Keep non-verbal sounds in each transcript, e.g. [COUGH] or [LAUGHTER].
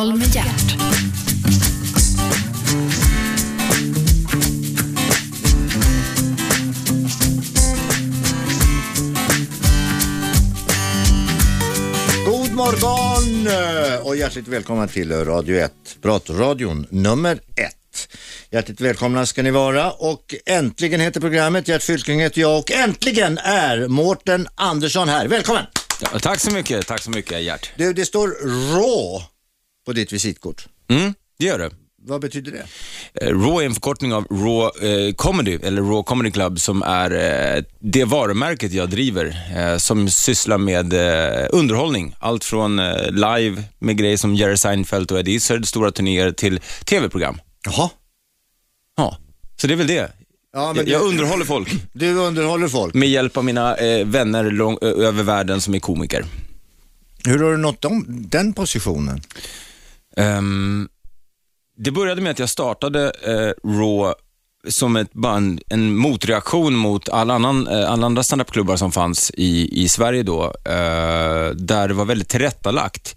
Kvartsamtal med hjärt. God morgon och hjärtligt välkomna till Radio 1, pratradion nummer 1. Hjärtligt välkomna ska ni vara och äntligen heter programmet, Gert Fylking heter jag och äntligen är Mårten Andersson här. Välkommen! Ja, tack så mycket, tack så mycket Gert. Du, det står RAW på ditt visitkort. Mm, det gör det. Vad betyder det? Eh, Raw är en förkortning av Raw eh, Comedy, eller Raw Comedy Club, som är eh, det varumärket jag driver, eh, som sysslar med underhållning. Allt från live med grejer som Jerry Seinfeld och Eddie Izzard, stora turnéer, till tv-program. Jaha. Ja, så det är väl det. Ja, men jag, du- underhåller folk Du underhåller folk. med hjälp av mina vänner lång, över världen som är komiker. Hur har du nått dem, den positionen? Um, det började med att jag startade uh, Raw som ett, bara en, en motreaktion mot alla, annan, eh, alla andra standupklubbar som fanns i, i Sverige då, eh, där det var väldigt tillrättalagt.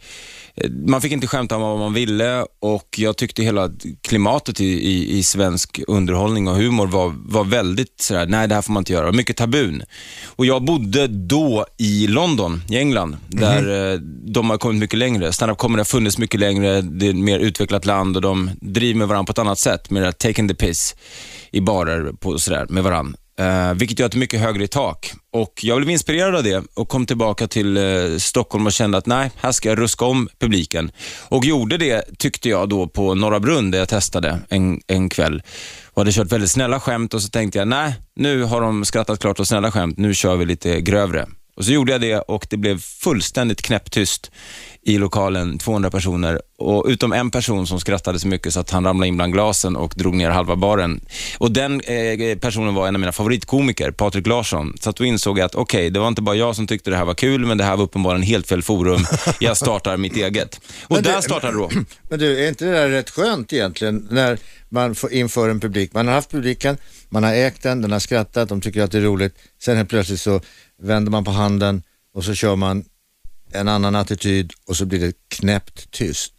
Eh, Man fick inte skämta om vad man ville och jag tyckte hela klimatet i, i, i svensk underhållning och humor var, var väldigt sådär, nej det här får man inte göra, mycket tabun. Och jag bodde då i London, i England, där eh, de har kommit mycket längre. Stand-up comedy har funnits mycket längre, det är ett mer utvecklat land och de driver med varandra på ett annat sätt, med det här taking the piss i barer på, sådär, med varandra. Uh, vilket gör att det är mycket högre i tak. Och Jag blev inspirerad av det och kom tillbaka till uh, Stockholm och kände att nej, här ska jag ruska om publiken. Och gjorde det, tyckte jag, då på Norra Brunn där jag testade en, en kväll. Och hade kört väldigt snälla skämt och så tänkte jag, nej, nu har de skrattat klart och snälla skämt, nu kör vi lite grövre. Och så gjorde jag det och det blev fullständigt knäpptyst i lokalen, 200 personer. Och utom en person som skrattade så mycket så att han ramlade in bland glasen och drog ner halva baren. Och den eh, personen var en av mina favoritkomiker, Patrik Larsson. Så att då insåg jag att okej, det var inte bara jag som tyckte det här var kul, men det här var uppenbarligen helt fel forum. [LAUGHS] Jag startar mitt eget. Och Men du- där startade då. [CLEARS THROAT] Men du, är inte det där rätt skönt egentligen när man får inför en publik? Man har haft publiken, man har ägt den, den har skrattat, de tycker att det är roligt. Sen helt plötsligt så vänder man på handen och så kör man en annan attityd och så blir det knäppt tyst.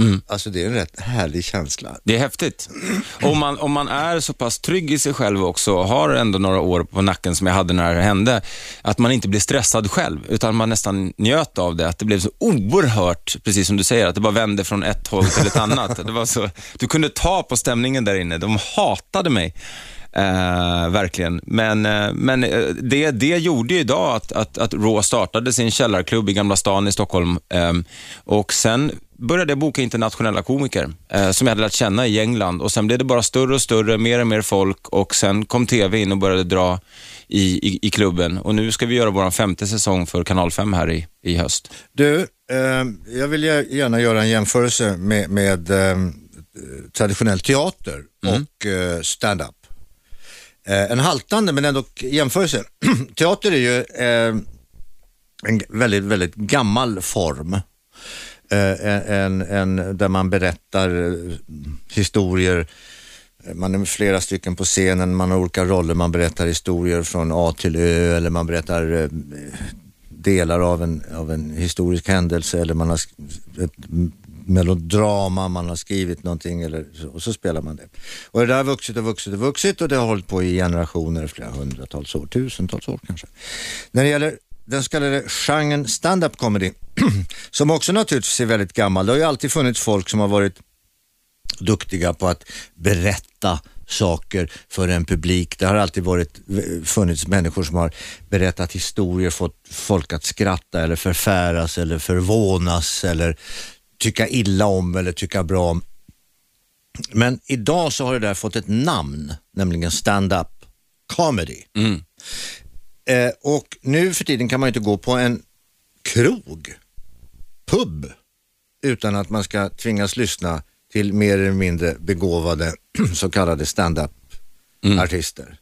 Mm. Alltså det är en rätt härlig känsla. Det är häftigt. Om man, om man är så pass trygg i sig själv också och har ändå några år på nacken som jag hade när det hände, att man inte blir stressad själv, utan man nästan njöt av det. Att det blev så oerhört, precis som du säger, att det bara vände från ett håll till ett annat. Det var så, du kunde ta på stämningen där inne. De hatade mig. Eh, verkligen. Men, eh, men eh, det, det gjorde ju idag att, att, att Raw startade sin källarklubb i Gamla stan i Stockholm. ehm, och sen började jag boka internationella komiker eh, som jag hade lärt känna i England. Och Sen blev det bara större och större, mer och mer folk och sen kom TV in och började dra i, i, i klubben. Och Nu ska vi göra vår femte säsong för Kanal 5 här i, i höst. Du, eh, jag vill gärna göra en jämförelse med, med eh, traditionell teater och eh, stand-up. Eh, en haltande men ändå jämförelse. [CLEARS THROAT] teater är ju eh, en väldigt, väldigt gammal form. Eh, en, en, där man berättar eh, historier man är flera stycken på scenen, man har olika roller, man berättar historier från A till Ö eller man berättar eh, delar av en, av en historisk händelse eller man har ett melodrama, man har skrivit någonting eller så, och så spelar man det. Och det där har vuxit och vuxit och vuxit och det har hållit på i generationer, flera hundratals år, tusentals år kanske. När det gäller den så kallade genren stand-up comedy, [CLEARS THROAT] som också naturligtvis är väldigt gammal, det har ju alltid funnits folk som har varit duktiga på att berätta saker för en publik. Det har alltid varit, eh, funnits människor som har berättat historier, fått folk att skratta eller förfäras eller förvånas eller tycka illa om eller tycka bra om. Men idag så har det där fått ett namn, nämligen stand-up comedy. Mm. Eh, och nu för tiden kan man ju inte gå på en krog, pub, utan att man ska tvingas lyssna till mer eller mindre begåvade [CLEARS THROAT] så kallade stand-up-artister. För eh,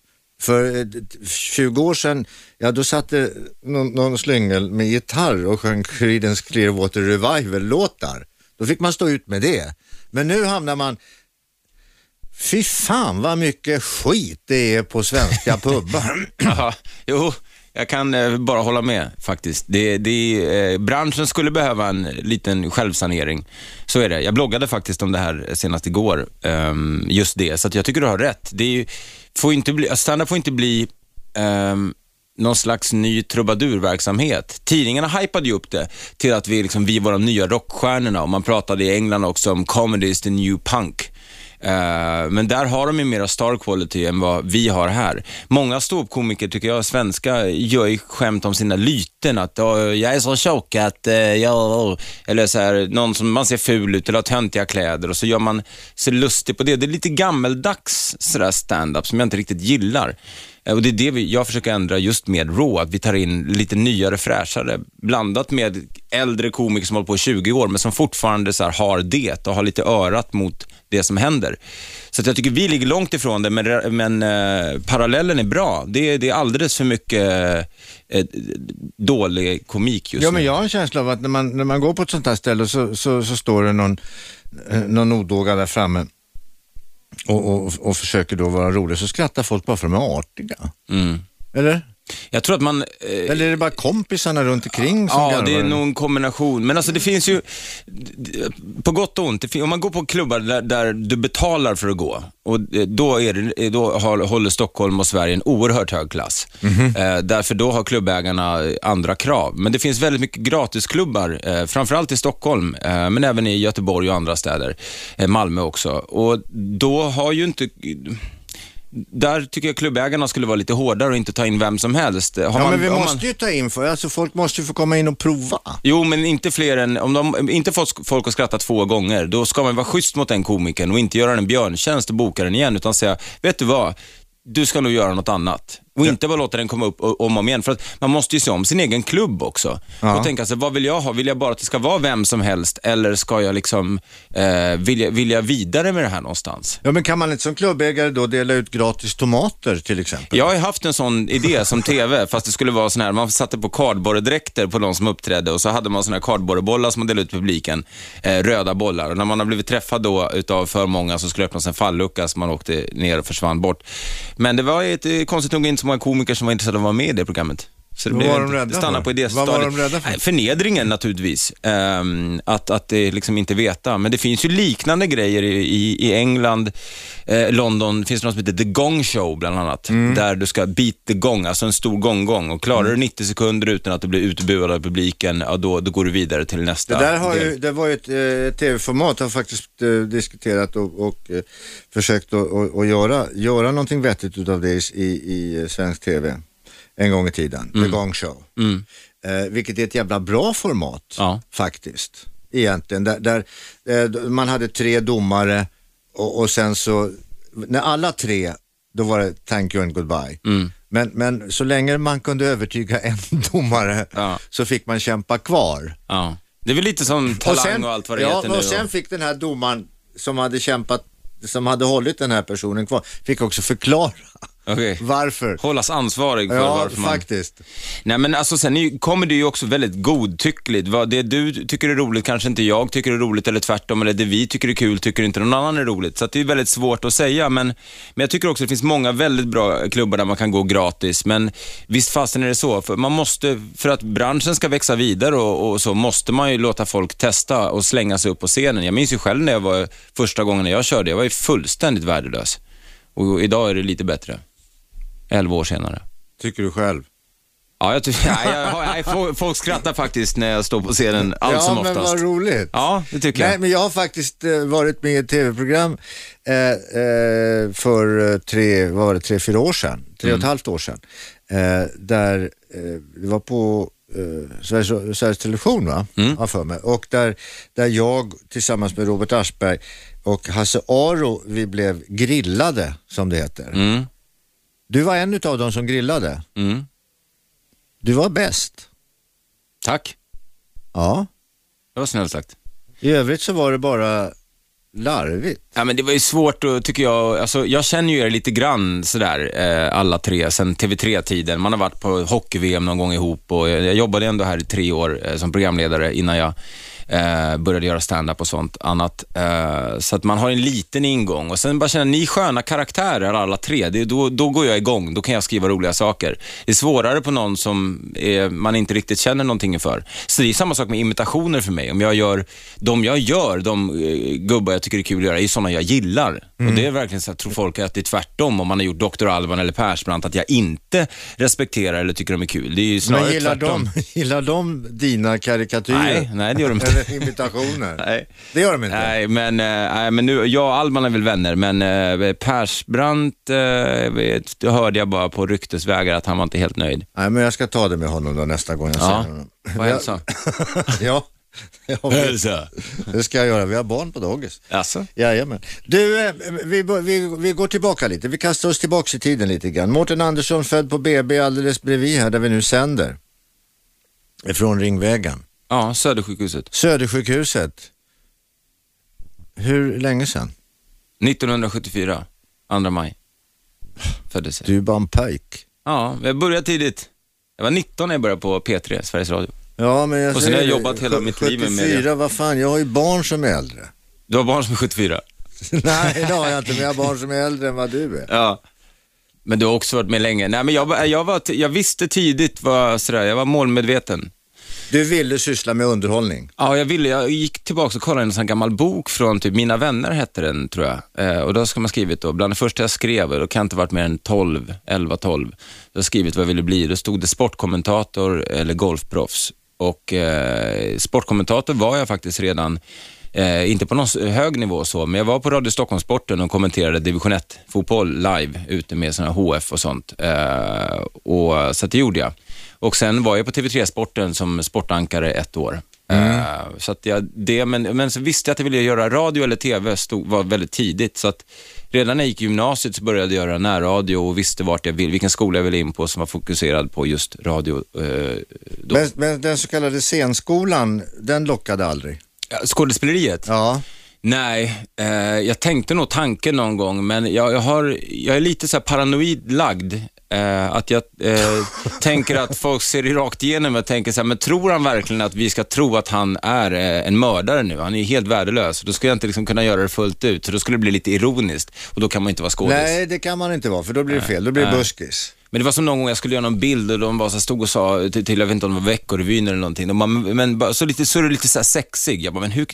d- 20 år sedan, ja då satt det någon, någon slyngel med gitarr och sjöng Creedence Clearwater Revival-låtar. Då fick man stå ut med det. Men nu hamnar man, fy fan vad mycket skit det är på svenska [LAUGHS] pubbar. Jaha, jo, Jag kan eh, bara hålla med faktiskt. Det, det, eh, branschen skulle behöva en liten självsanering. Så är det. Jag bloggade faktiskt om det här senast igår, um, just det. Så jag tycker du har rätt. Det är ju, får inte bli, standard får inte bli um, någon slags ny trubadurverksamhet. Tidningarna hypade ju upp det till att vi, liksom, vi var de nya rockstjärnorna och man pratade i England också om comedy is the new punk. Uh, men där har de ju mera star quality än vad vi har här. Många ståuppkomiker, tycker jag, svenska, gör ju skämt om sina lyten. Att oh, jag är så tjock att uh, jag... Eller så här, någon som man ser ful ut eller har töntiga kläder och så gör man sig lustig på det. Det är lite gammeldags sådär stand-up som jag inte riktigt gillar. Eh, och Det är det vi, jag försöker ändra just med Raw, att vi tar in lite nyare, fräschare, blandat med äldre komiker som hållit på i 20 år, men som fortfarande så har det och har lite örat mot det som händer. Så jag tycker vi ligger långt ifrån det, men, men eh, parallellen är bra. Det, det är alldeles för mycket eh, dålig komik just ja, nu. Men jag har en känsla av att när man, när man går på ett sånt här ställe så, så, så står det någon, eh, någon odåga där framme och, och, och försöker då vara rolig, så skrattar folk bara för att de är artiga. Mm. Eller? Jag tror att man... Eh, Eller är det bara kompisarna runt omkring som Ja, garvar? det är nog en kombination. Men alltså det finns ju, på gott och ont, om man går på klubbar där, där du betalar för att gå, och eh, då, är det, eh, då håller Stockholm och Sverige en oerhört hög klass. eh, därför då har klubbägarna andra krav. Men det finns väldigt mycket gratisklubbar, eh, framförallt i Stockholm, eh, men även i Göteborg och andra städer. Eh, Malmö också. Och då har ju inte där tycker jag klubbägarna skulle vara lite hårdare och inte ta in vem som helst. Har Ja, man- men vi måste man- ju ta in för, alltså folk måste ju få komma in och prova. Jo, men inte fler än, om de inte fått folk att skratta två gånger, då ska man vara schysst mot den komikern och inte göra den en björntjänst och boka den igen, utan säga, vet du vad, du ska nog göra något annat. Och inte bara låta den komma upp om och om igen. För att man måste ju se om sin egen klubb också. Ja. Och tänka sig, vad vill jag ha? Vill jag bara att det ska vara vem som helst eller ska jag liksom, eh, vill, jag, vill jag vidare med det här någonstans? Ja, men kan man inte som klubbägare då dela ut gratis tomater till exempel? Jag har ju haft en sån idé som TV, [LAUGHS] fast det skulle vara sån här, man satte på kardborredräkter på de som uppträdde och så hade man såna här kardborrebollar som man delade ut till publiken, eh, röda bollar. Och när man har blivit träffad då utav för många så skulle det öppnas en fallucka så man åkte ner och försvann bort. Men det var ett, eh, konstigt nog inte så många komiker som var intresserade av att vara med i det programmet. Så det, Vad blev var de inte- rädda det stannade för? på idéstadiet. Vad var de rädda för? Nej, Förnedringen naturligtvis. Ehm, att, att det liksom inte veta. Men det finns ju liknande grejer i, i, i England, eh, London, finns det något som heter The Gong Show bland annat. Mm. Där du ska beat the gong, alltså en stor gong-gong. Och klarar du 90 sekunder utan att du blir utbuad av publiken, ja, då, då går du vidare till Det nästa där har del. ju, det var ju ett eh, tv-format, har faktiskt eh, diskuterat och, och eh, försökt att och, och göra, göra någonting vettigt utav det i, i, i svensk tv en gång i tiden, The Gong Show. Mm. Eh, vilket är ett jävla bra format Ja. faktiskt, egentligen. Där, där eh, man hade tre domare och, och sen så, när alla tre, då var det thank you and goodbye. Mm. Men, men så länge man kunde övertyga [LAUGHS] en domare Ja. så fick man kämpa kvar. Ja. Det är väl lite som Talang och, allt vad det ja, heter nu. och sen fick den här domaren som hade kämpat, som hade hållit den här personen kvar, fick också förklara Okej. varför. Hållas ansvarig för Ja, varför man... faktiskt. Nej men alltså sen kommer det ju också väldigt godtyckligt. Vad det du tycker är roligt kanske inte jag tycker är roligt eller tvärtom. Eller det vi tycker är kul tycker inte någon annan är roligt. Så det är väldigt svårt att säga. Men, men jag tycker också det finns många väldigt bra klubbar där man kan gå gratis. Men visst fasen är det så. För, man måste, för att branschen ska växa vidare och, och så måste man ju låta folk testa och slänga sig upp på scenen. Jag minns ju själv när jag var första gången när jag körde. Jag var ju fullständigt värdelös. Och idag är det lite bättre. Elva år senare. Tycker du själv? Ja, jag tycker, nej, [LAUGHS] jag, nej, folk- folk skrattar faktiskt när jag står på scenen allt ja, som men oftast. vad roligt. Ja, det tycker Nej, jag. men jag har faktiskt eh, varit med i ett tv-program eh, eh, för tre, vad var det, tre, fyra år sedan, tre Mm. och ett halvt år sedan. Eh, där, det var på Sveriges, Sveriges Television va, Mm. för mig. Och där, där jag tillsammans med Robert Aschberg och Hasse Aro, vi blev grillade som det heter. Mm, Du var en av dem som grillade. mm. Du var bäst. Tack, Ja. det var snällt sagt. I övrigt så var det bara larvigt. Ja, men det var ju svårt att, tycker jag, alltså, jag känner ju er lite grann sådär, eh, alla tre, sen TV3-tiden. Man har varit på hockey-VM någon gång ihop och jag, jag jobbade ändå här i tre år eh, som programledare innan jag Eh, började göra stand-up och sånt annat. Eh, så att man har en liten ingång och sen bara känna, ni är sköna karaktärer alla tre. Det, då, då går jag igång, då kan jag skriva roliga saker. Det är svårare på någon som är, man inte riktigt känner någonting för. Så det är samma sak med imitationer för mig. Om jag gör, de jag gör, de eh, gubbar jag tycker är kul att göra, är sådana jag gillar. Och det är verkligen så, jag tror folk att det är tvärtom om man har gjort Dr. Alban eller Persbrandt, att jag inte respekterar eller tycker de är kul. Det är ju snarare Men gillar tvärtom. de, [LAUGHS] gillar de dina karikatyrer? Nej, nej, det gör de inte. Eller imitationer? [LAUGHS] Nej. Det gör de inte? Nej, men, eh, nej, men nu, jag och Alban är väl vänner, men eh, Persbrandt eh, vet, hörde jag bara på ryktesvägar att han var inte helt nöjd. Nej, men jag ska ta det med honom då nästa gång jag Ja, ser honom. Vad hälsa? ja, [LAUGHS] [LAUGHS] ja det ska jag göra. Vi har barn på dagis. Alltså? Jajamän. Du, eh, vi, vi, vi går tillbaka lite. Vi kastar oss tillbaka i tiden lite grann. Mårten Andersson född på BB alldeles bredvid här där vi nu sänder. Från Ringvägen. Ja, Södersjukhuset. Södersjukhuset. Hur länge sedan? 1974, 2 maj. Föddes jag. Du är bara en pojk. Ja, jag började tidigt. Jag var 19 när jag började på P3, Sveriges Radio. Ja, men jag Och sen har jag jobbat hela mitt liv med 74, media. vad fan, jag har ju barn som är äldre. Du har barn som är 74? [LAUGHS] Nej, det har jag inte, men jag har barn som är äldre än vad du är. Ja. Men du har också varit med länge. Nej, men jag, jag, var, jag visste tidigt, vad, sådär, jag var målmedveten. Du ville syssla med underhållning. Ja, jag ville, jag gick tillbaka och kollade en sån gammal bok från typ Mina vänner hette den, tror jag. Eh, och då ska man skrivit då, bland det första jag skrev, och då kan jag inte ha varit mer än 12, 11, 12. Jag har skrivit vad jag ville bli. Då stod det sportkommentator eller golfproffs. Och eh, sportkommentator var jag faktiskt redan, eh, inte på någon hög nivå så, men jag var på Radio Stockholmsporten och kommenterade division 1-fotboll live ute med såna här HF och sånt. Eh, och, så det gjorde jag. Och sen var jag på TV3 Sporten som sportankare ett år. Eh, så att jag, det, men, men så visste jag att jag ville göra radio eller TV, stod, var väldigt tidigt. Så att redan när jag gick i gymnasiet så började jag göra närradio och visste vart jag vill, vilken skola jag ville in på som var fokuserad på just radio. Eh. Men, men den så kallade scenskolan, den lockade aldrig. Skådespeleriet? Ja. Nej, eh, jag tänkte nog tanken någon gång, men jag, jag, har, jag är lite så här paranoid lagd. Eh, att jag eh, [LAUGHS] tänker att folk ser det rakt igenom och tänker så här, men tror han verkligen att vi ska tro att han är eh, en mördare nu? Han är helt värdelös. Då skulle jag inte liksom kunna göra det fullt ut, så då skulle det bli lite ironiskt och då kan man inte vara skådis. Nej, det kan man inte vara, för då blir det fel. Då blir det buskis. Men det var som någon gång jag skulle göra någon bild och de bara så stod och sa till, till jag vet inte om det var Veckorevyn eller någonting. De bara, men, så, lite, så är du lite så här sexig. Jag bara, men hur,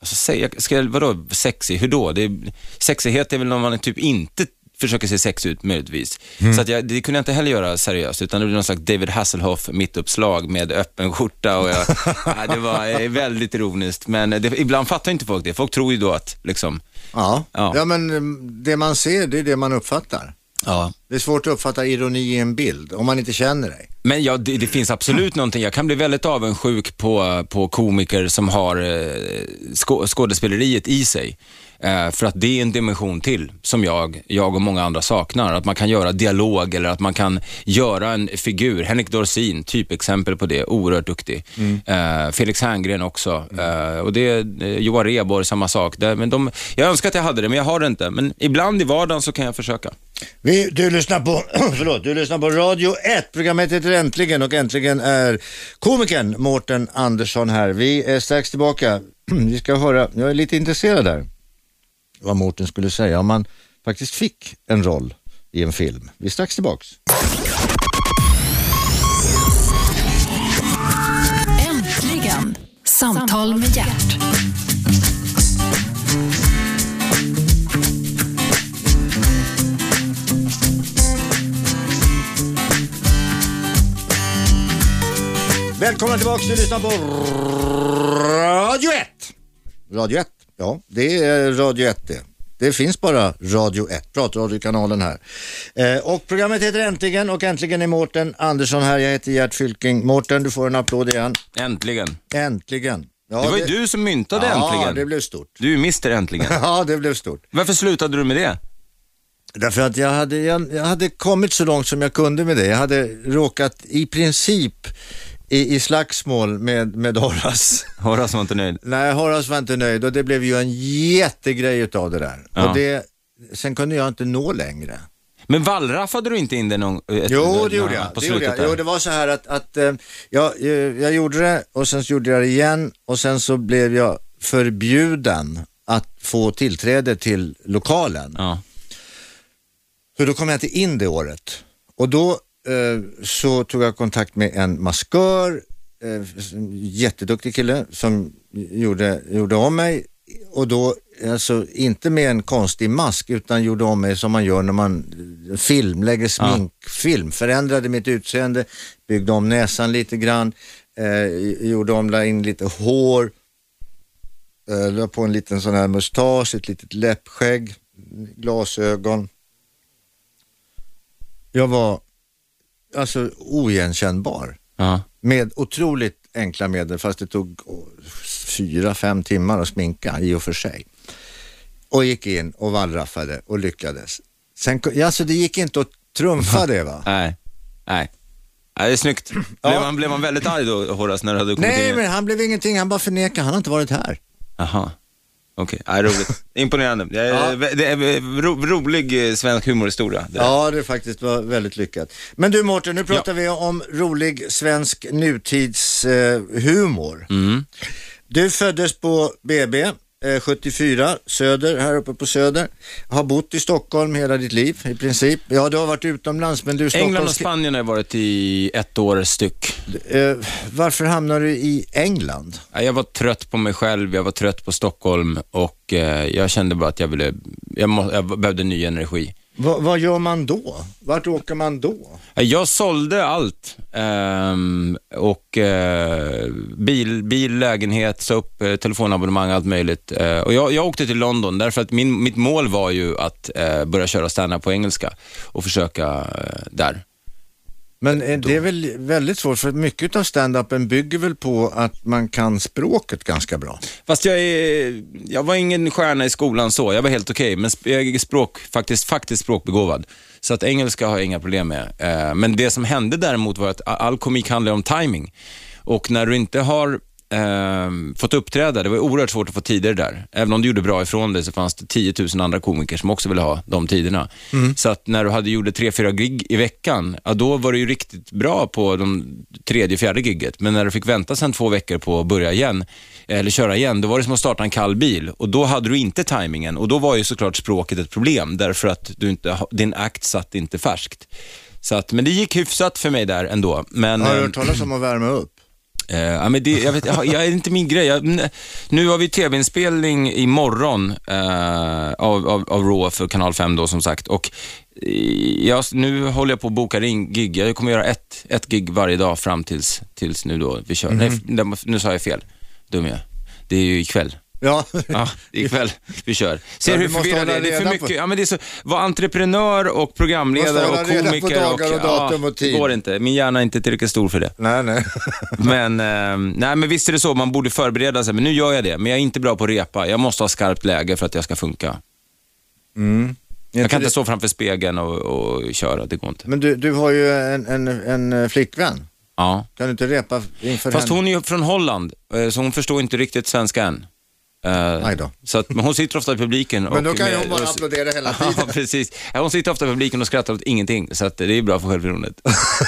alltså, säg, jag- ska vadå sexig, hur då? Det är, sexighet är väl när man typ inte försöker se sex ut möjligtvis. Så att jag, det kunde jag inte heller göra seriöst, utan det blev någon slags David Hasselhoff mittuppslag med öppen skjorta och jag, [LAUGHS] ja, det var eh, väldigt ironiskt. Men det, ibland fattar inte folk det. Folk tror ju då att liksom, Ja. Ja. ja, men mm, det man ser, det är det man uppfattar. Ja, Det är svårt att uppfatta ironi i en bild, om man inte känner dig. Men ja, det, det finns absolut [CLEARS THROAT] någonting. Jag kan bli väldigt avundsjuk på, på komiker som har eh, skå, skådespeleriet i sig. Eh, för att det är en dimension till som jag, jag och många andra saknar. Att man kan göra dialog eller att man kan göra en figur. Henrik Dorsin, typexempel på det, oerhört duktig. Eh, Felix Herngren också. Eh, och det, eh, Johan Rheborg, samma sak. Det, men de, jag önskar att jag hade det, men jag har det inte. Men ibland i vardagen så kan jag försöka. Vi, du, lyssnar på, [CLEARS THROAT] förlåt, du lyssnar på Radio 1. Programmet heter Äntligen och äntligen är komikern Mårten Andersson här. Vi är strax tillbaka. [CLEARS THROAT] Vi ska höra, jag är lite intresserad där, vad Mårten skulle säga om man faktiskt fick en roll i en film. Vi är strax tillbaks. Äntligen! Samtal med hjärt. Välkomna tillbaka, du lyssnar på Radio 1. Radio 1, ja det är Radio 1 det. Det finns bara Radio 1, pratradiokanalen här. Eh, och programmet heter Äntligen och äntligen är Mårten Andersson här. Jag heter Gert Fylking. Mårten, du får en applåd igen. Äntligen. Äntligen. Ja, Det var ju du som myntade Ja, äntligen. det blev stort. Du är Mr Äntligen. [LAUGHS] Ja, det blev stort. Varför slutade du med det? Därför att jag hade, jag, jag hade kommit så långt som jag kunde med det. Jag hade råkat i princip i, i slagsmål med, med Horace. [LAUGHS] Horace var inte nöjd. Nej, Horace var inte nöjd och det blev ju en jättegrej utav det där. Ja. Och det, sen kunde jag inte nå längre. Men wallraffade du inte in det någon... Ett, Jo, det gjorde ja, jag. På Det, gjorde jag. Jo, det var så här att, att eh, jag, eh, jag gjorde det och sen så gjorde jag det igen och sen så blev jag förbjuden att få tillträde till lokalen. Ja. Så då kom jag inte in det året. Och då så tog jag kontakt med en maskör, eh, jätteduktig kille som gjorde, gjorde om mig. Och då, alltså inte med en konstig mask utan gjorde om mig som man gör när man eh, film, lägger sminkfilm. Förändrade mitt utseende, byggde om näsan lite grann, eh, gjorde om, la in lite hår, eh, la på en liten sån här mustasch, ett litet läppskägg, glasögon. Jag var alltså oigenkännbar Ja. med otroligt enkla medel fast det tog fyra, fem timmar att sminka i och för sig. Och gick in och wallraffade och lyckades. Sen, alltså det gick inte att trumfa [LAUGHS] det va? Nej. Nej. Nej, det är snyggt. [CLEARS THROAT] Blev, man, blev man väldigt arg då, Horace, när du hade kommit Nej in? men han blev ingenting, han bara förnekade, han har inte varit här. Jaha. Okej, okay. roligt. Imponerande. Det är, Ja. det är ro, rolig svensk humorhistoria. Det. Ja, det faktiskt var väldigt lyckat. Men du Mårten, nu pratar vi om rolig svensk nutidshumor. Eh. Mm. Du föddes på BB 74, Söder, här uppe på Söder. Har bott i Stockholm hela ditt liv i princip. Ja, du har varit utomlands men du är England och Stockholms... Spanien har varit i ett år styck. Eh, varför hamnar du i England? Ja, Jag var trött på mig själv, jag var trött på Stockholm och eh, jag kände bara att jag ville, jag, må, jag behövde ny energi. Va, vad gör man då? Vart åker man då? Jag sålde allt. ehm, och eh, bil, bil, lägenhet, sa upp eh, telefonabonnemang, allt möjligt. Eh, och jag, jag åkte till London därför att min, mitt mål var ju att eh, börja köra stand på engelska och försöka eh, där. Men eh, det är väl väldigt svårt för mycket av stand-upen bygger väl på att man kan språket ganska bra. Fast jag, är, jag var ingen stjärna i skolan så, jag var helt okej, men sp- jag är språk, faktiskt, faktiskt språkbegåvad. Så att engelska har jag inga problem med. Eh, men det som hände däremot var att all komik handlar om timing. Och när du inte har eh, fått uppträda, det var oerhört svårt att få tider där. Även om du gjorde bra ifrån dig så fanns det 10 000 andra komiker som också ville ha de tiderna. Så att när du hade gjorde tre, fyra gig i veckan, ja, då var du ju riktigt bra på de tredje, fjärde gigget. Men när du fick vänta sen två veckor på att börja igen, eller köra igen, då var det som att starta en kall bil. Och då hade du inte tajmingen och då var ju såklart språket ett problem därför att du inte, din akt satt inte färskt. Så att, men det gick hyfsat för mig där ändå. Men, Har du ehm, hört talas om att värma upp? Eh, ja, men det, jag vet, jag, jag är inte min grej. Jag, nu har vi tv-inspelning imorgon eh, av, av, av Raw för Kanal 5 då som sagt. Och eh, jag, nu håller jag på att boka in gig. Jag kommer göra ett, ett gig varje dag fram tills, tills nu då vi kör. Nej, f- nu sa jag fel. Dum jag. Det är ju ikväll. Ja. Ja, ikväll vi kör. Ser Ja, hur förvirrad det är. Det är för mycket. på- Ja, men det är så, var entreprenör och programledare och reda på komiker. dagar och datum ja, och tid. Det går inte. Min hjärna är inte tillräckligt stor för det. nej, nej. [LAUGHS] Men, eh, nej, men visst är det så, man borde förbereda sig, men nu gör jag det. Men jag är inte bra på att repa. Jag måste ha skarpt läge för att jag ska funka. Jag kan inte stå framför spegeln och, och köra, det går inte. Men du, du har ju en, en, en eh, flickvän. Ja. Kan du inte repa inför Fast henne? hon är ju från Holland, eh, så hon förstår inte riktigt svenska än. Då. Så att, hon sitter ofta i publiken. Men då kan med- hon bara och- applådera hela [LAUGHS] Ja, tiden. precis. Ja, Hon sitter ofta i publiken och skrattar åt ingenting, så att det är bra för självförtroendet.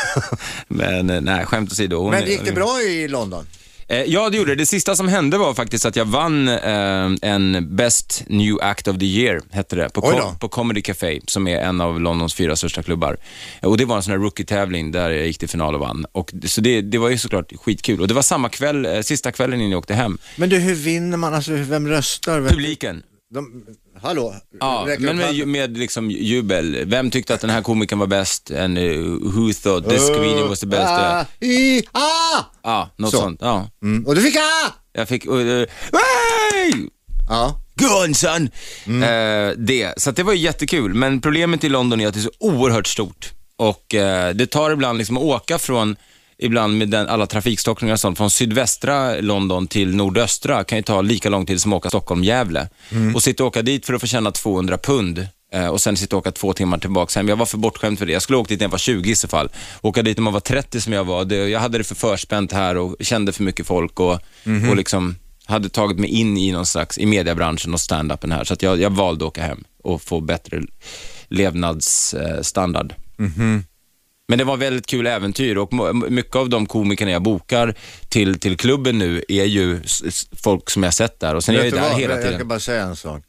[LAUGHS] men eh, nej, skämt åsido. Hon Men är- gick det bra i London? Eh, ja, det gjorde det. Det sista som hände var faktiskt att jag vann eh, en Best New Act of the Year, hette det, på, Oj Co- då. på Comedy Café, som är en av Londons fyra största klubbar. Eh, Och Det var en sån här rookie-tävling där jag gick till final och vann. Och, så det, det var ju såklart skitkul. Och det var samma kväll, sista kvällen innan jag åkte hem. Men du, hur vinner man? Alltså, vem röstar? Vem, Publiken. De, hallå? Ja, men med, med liksom jubel. Vem tyckte att den här komikern var bäst? And uh, who thought this comedian was the best? Ah, i, ah! Ja, något Så. sånt. Ja. Mm. Och du fick ah! Jag fick... Uh, uh! Ja. Go on son! Eh, det. Så det var ju jättekul, men problemet i London är att det är så oerhört stort. Och eh, det tar ibland liksom att åka från, ibland med den, alla trafikstockningar och sånt, från sydvästra London till nordöstra kan ju ta lika lång tid som att åka Stockholm-Gävle. Och sitta och åka dit för att få tjäna 200 pund eh, och sen sitta och åka två timmar tillbaka hem. Jag var för bortskämd för det. Jag skulle åka dit när jag var 20 i så fall. Åka dit när man var 30 som jag var. Det, jag hade det för förspänt här och kände för mycket folk och, och liksom hade tagit mig in i någon slags, i mediebranschen och stand-upen här. Så jag, jag valde att åka hem och få bättre levnadsstandard. Men det var väldigt kul äventyr och mycket av de komikerna jag bokar till, till klubben nu är ju folk som jag sett där och sen är jag Vet ju där vad? hela Jag ska tiden. bara säga en sak.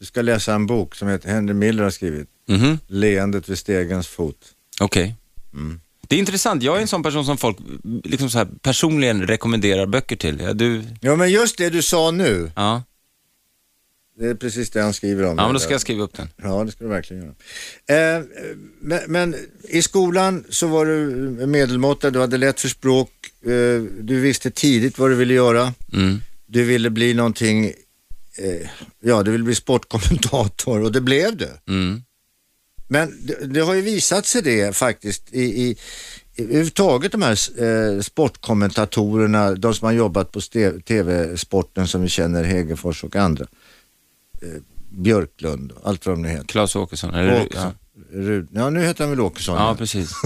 Du ska läsa en bok som heter, Henry Miller har skrivit, Mhm, Leendet vid stegens fot. Okej. Mm. Det är intressant. Jag är en sån person som folk liksom så här, personligen rekommenderar böcker till. Ja, du, Ja men just det du sa nu, ja. Det är precis det han skriver om. ja, men då ska jag skriva upp den. Ja, det ska du verkligen göra. Eh, men, men i skolan så var du medelmåtta, du hade lätt för språk, eh, du visste tidigt vad du ville göra. Mm. Du ville bli någonting, eh, ja du ville bli sportkommentator och det blev du. Mm. Men det, det har ju visat sig det faktiskt i, i, överhuvudtaget de här eh, sportkommentatorerna, de som har jobbat på tv-sporten som vi känner, Hegerfors och andra. Eh, Björklund, allt vad de nu heter. Claes Åkesson. Eller, ja. Åkesson. Rud, ja, nu heter han väl Åkesson. ja, ja. precis. [LAUGHS]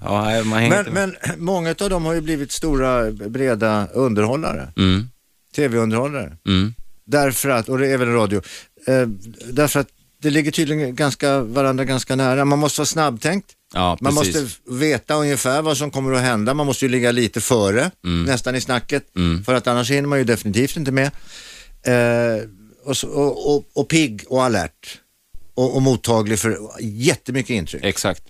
Ja, man Men, men många av dem har ju blivit stora, breda underhållare, Mm. tv-underhållare. Mm. Därför att, och det är väl radio, eh, därför att det ligger tydligen ganska, varandra ganska nära. Man måste vara snabbtänkt. Ja, Man måste veta ungefär vad som kommer att hända. Man måste ju ligga lite före, Mm. nästan i snacket. Mm. För att annars hinner man ju definitivt inte med. Eh, och, och, och, och pigg och alert. Och, och mottaglig för jättemycket intryck. Exakt.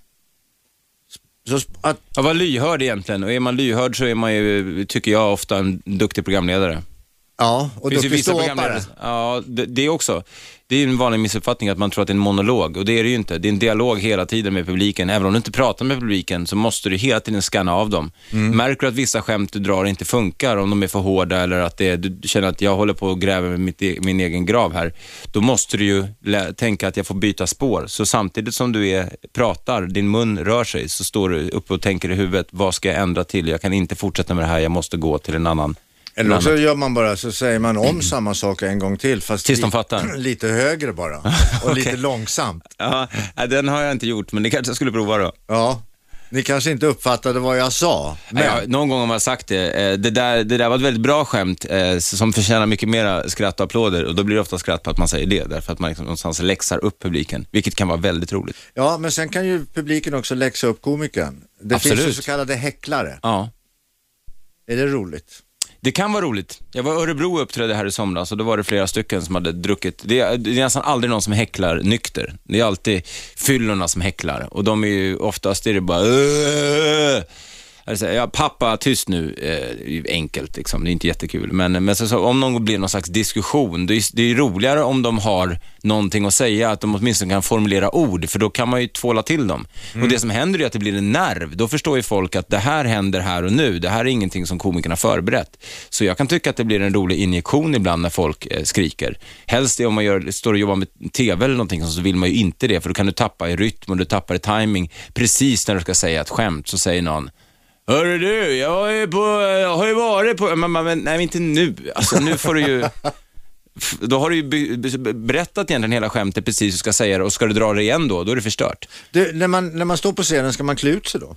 Så att, Ja, var lyhörd egentligen och är man lyhörd så är man ju, tycker jag, ofta en duktig programledare. ja, och duktig ståuppare. programledare. Ja, det, det också. Det är en vanlig missuppfattning att man tror att det är en monolog och det är det ju inte. Det är en dialog hela tiden med publiken. Även om du inte pratar med publiken så måste du hela tiden scanna av dem. Märker du att vissa skämt du drar inte funkar, om de är för hårda eller att det, är- du känner att jag håller på att gräva mitt, e- min egen grav här, då måste du ju tänka att jag får byta spår. Så samtidigt som du är, pratar, din mun rör sig, så står du uppe och tänker i huvudet, vad ska jag ändra till? Jag kan inte fortsätta med det här, jag måste gå till en annan. Eller också gör man bara så säger man om samma sak en gång till fast Tills de fattar. [CLEARS THROAT] lite högre bara [LAUGHS] och lite långsamt. Ja, nej, den har jag inte gjort, men det kanske jag skulle prova då. Ja, ni kanske inte uppfattade vad jag sa. Men, Ja, någon gång har man sagt det. Eh, Det där, det där var ett väldigt bra skämt eh, som förtjänar mycket mera skratt och applåder och då blir det ofta skratt på att man säger det, därför att man liksom någonstans läxar upp publiken, vilket kan vara väldigt roligt. ja, men sen kan ju publiken också läxa upp komikern. Det finns ju så kallade häcklare. Ja. Är det roligt? Det kan vara roligt. Jag var i Örebro och uppträdde här i somras och då var det flera stycken som hade druckit. Det är, det är nästan aldrig någon som häcklar nykter. Det är alltid fyllorna som häcklar och de är ju oftast är det bara "Åh!" Alltså, ja, pappa, tyst nu. Eh, enkelt, liksom. det är inte jättekul. Men, men så, så, om någon blir någon slags diskussion, det är, det är roligare om de har någonting att säga, att de åtminstone kan formulera ord, för då kan man ju tvåla till dem. Och Det som händer är att det blir en nerv. Då förstår ju folk att det här händer här och nu. Det här är ingenting som komikerna förberett. Så jag kan tycka att det blir en rolig injektion ibland när folk eh, skriker. Helst om man gör, står och jobbar med TV eller någonting så vill man ju inte det, för då kan du tappa i rytm och du tappar i timing. Precis när du ska säga ett skämt så säger någon Hörru du, jag, är på, jag har ju varit på... Men, men, nej, inte nu. Alltså, nu får du ju... Då har du ju be, be, berättat egentligen hela skämtet precis hur du ska säga det och ska du dra det igen då, då är det förstört. Du, när, man, när man står på scenen, ska man klä ut sig då?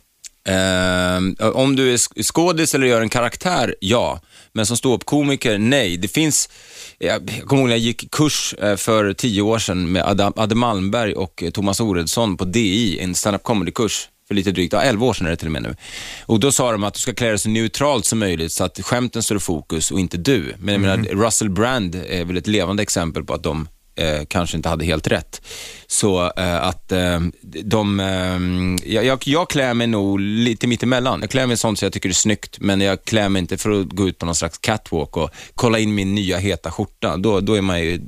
Ehm, om du är sk- skådis eller gör en karaktär, ja. Men som ståuppkomiker, nej. Det finns, jag kommer ihåg när jag gick kurs eh, för tio år sedan med Adam, Adde Malmberg och eh, Thomas Oredsson på DI, en stand-up comedy-kurs för lite drygt, ja, 11 år sedan är det till och med nu. Och då sa de att du ska klä dig så neutralt som möjligt så att skämten står i fokus och inte du. Men jag menar, Russell Brand är väl ett levande exempel på att de eh, kanske inte hade helt rätt. Så eh, att eh, de, eh, jag, jag, jag klär mig nog lite mittemellan. Jag klär mig sånt så jag tycker det är snyggt, men jag klär mig inte för att gå ut på någon slags catwalk och kolla in min nya heta skjorta. Då, då är man ju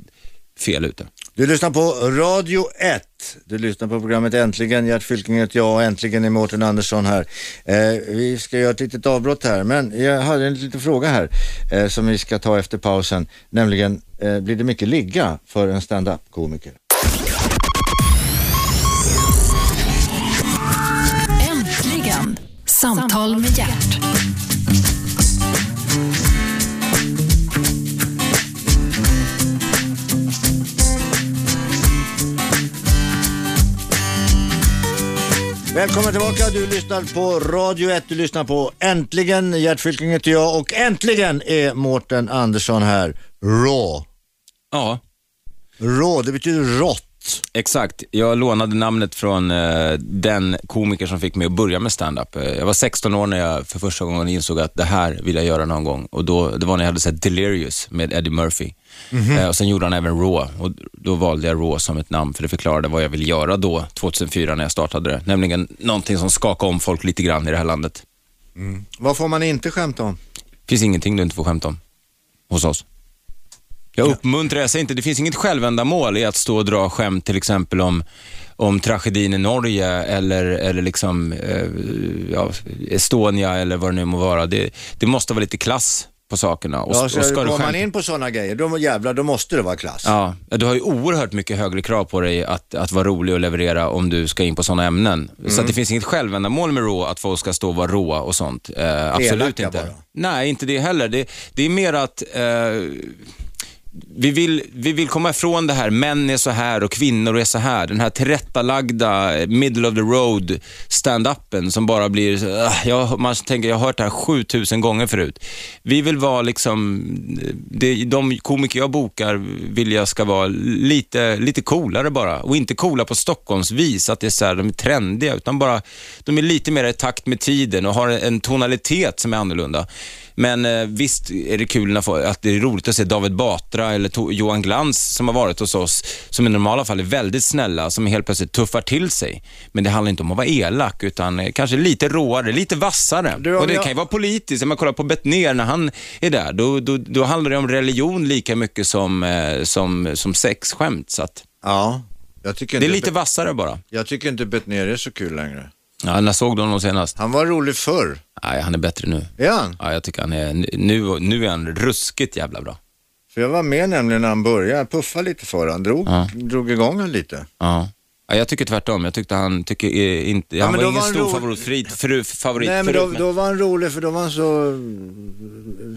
fel ute. Du lyssnar på Radio 1. Du lyssnar på programmet Äntligen. Gert Fylking heter jag och äntligen är Mårten Andersson här. Eh, vi ska göra ett litet avbrott här, men jag hade en liten fråga här eh, som vi ska ta efter pausen. Nämligen, eh, blir det mycket ligga för en stand-up-komiker? Äntligen! Samtal med Gert. Välkommen tillbaka. Du lyssnar på Radio 1. Du lyssnar på Äntligen. Gert Fylking heter jag och äntligen är Mårten Andersson här. Raw. Ja, Raw, det betyder rått. Exakt. Jag lånade namnet från eh, den komiker som fick mig att börja med stand-up. Eh, Jag var 16 år när jag för första gången insåg att det här vill jag göra någon gång. Och då, det var när jag hade sett Delirious med Eddie Murphy. Eh, och sen gjorde han även Raw och då valde jag Raw som ett namn för det förklarade vad jag ville göra då, 2004 när jag startade det. Nämligen någonting som skakade om folk lite grann i det här landet. Vad får man inte skämta om? finns ingenting du inte får skämta om hos oss. Jag uppmuntrar, jag säger inte, det finns inget självändamål i att stå och dra skämt till exempel om, om tragedin i Norge eller, eller liksom, eh, ja, Estonia eller vad det nu må vara. Det, det måste vara lite klass på sakerna. Och, Ja, och så ska du går man in på sådana grejer, då jävlar, då måste det vara klass. Ja, du har ju oerhört mycket högre krav på dig att, att vara rolig och leverera om du ska in på sådana ämnen. Mm. Så det finns inget självändamål med Raw, att folk ska stå och vara råa och sånt. Eh, absolut Elaka inte. bara. Nej, inte det heller. Det, det är mer att eh, vi vill, vi vill komma ifrån det här, män är så här och kvinnor är så här. Den här tillrättalagda, eh, middle of the road stand-upen som bara blir, eh, jag, man tänker, jag har hört det här 7000 gånger förut. Vi vill vara liksom, eh, det, de komiker jag bokar vill jag ska vara lite, lite coolare bara. Och inte coola på Stockholmsvis, att det är så här, de är trendiga, utan bara, de är lite mer i takt med tiden och har en tonalitet som är annorlunda. Men eh, visst är det kul att det är roligt att se David Batra eller to- Johan Glans som har varit hos oss, som i normala fall är väldigt snälla, som helt plötsligt tuffar till sig. Men det handlar inte om att vara elak, utan eh, kanske lite råare, lite vassare. Du, och det jag- kan ju vara politiskt. Om man kollar på Bettner när han är där, då, då, då handlar det om religion lika mycket som, eh, som, som sexskämt. Så att Ja, jag tycker det är lite vassare bara. jag tycker inte Bettner är så kul längre. Ja, när såg du honom senast? Han var rolig förr. Nej, han är bättre nu. Är han? Ja, jag tycker han är, nu, nu är han ruskigt jävla bra. För jag var med nämligen när han började, jag puffade lite för han drog, Ja. drog igång han lite. Ja. Ja, jag tycker tvärtom. Jag tyckte han tycker eh, inte, han men var ingen var han stor favorit, favorit, fru, favorit Nej men förut. då, men- då var han rolig för då var han så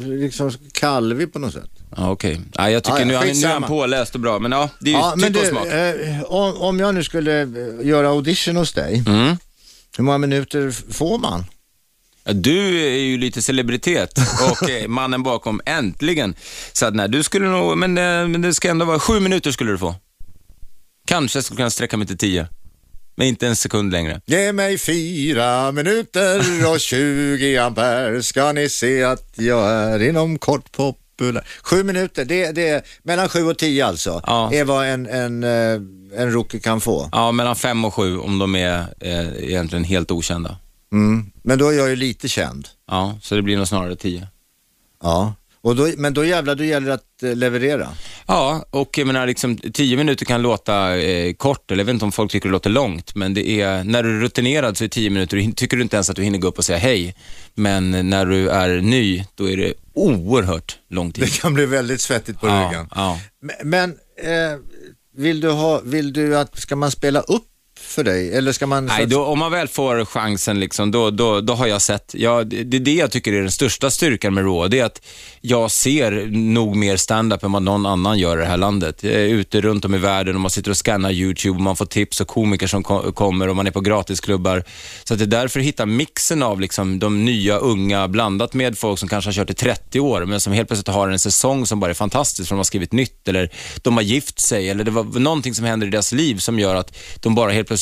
liksom kalvig på något sätt. Ja, okej. Ja, jag tycker Ja, ja, nu, han, nu är han påläst och bra, men ja, det är ju Ja, typ och smak. eh, om, om jag nu skulle eh, göra audition hos dig, Mm. Hur många minuter får man? Du är ju lite celebritet [LAUGHS] och eh, mannen bakom, äntligen. Så att nej, du skulle nog, men, eh, men det ska ändå vara, sju minuter skulle du få. Kanske skulle kunna sträcka mig till tio. Men inte en sekund längre. Ge mig fyra minuter och 20 ampere ska ni se att jag är inom kort populär. Sju minuter, det, det är mellan sju och tio alltså, Ja. är vad en, en, eh, en rookie kan få. Ja, mellan fem och sju om de är eh, egentligen helt okända. Mm. Men då är jag ju lite känd. Ja, så det blir nog snarare tio. Ja. Och då, men då jävlar, då gäller det att eh, leverera. Ja, och jag menar, liksom, tio minuter kan låta eh, kort, eller jag vet inte om folk tycker det låter långt, men det är, när du är rutinerad så är tio minuter, tycker du inte ens att du hinner gå upp och säga hej. Men när du är ny, då är det oerhört lång tid. Det kan bli väldigt svettigt på Ja, ryggen. ja. Men, men eh, vill, du ha, vill du att, ska man spela upp för dig? Eller ska man... Nej, då, om man väl får chansen, liksom, då, då, då har jag sett, ja, det, det är det jag tycker är den största styrkan med Raw, det är att jag ser nog mer stand-up än vad någon annan gör i det här landet. Jag är ute runt om i världen och man sitter och scannar YouTube och man får tips och komiker som ko- kommer och man är på gratisklubbar. Så att det är därför att hitta mixen av liksom, de nya, unga, blandat med folk som kanske har kört i 30 år, men som helt plötsligt har en säsong som bara är fantastisk för de har skrivit nytt eller de har gift sig eller det var någonting som händer i deras liv som gör att de bara helt plötsligt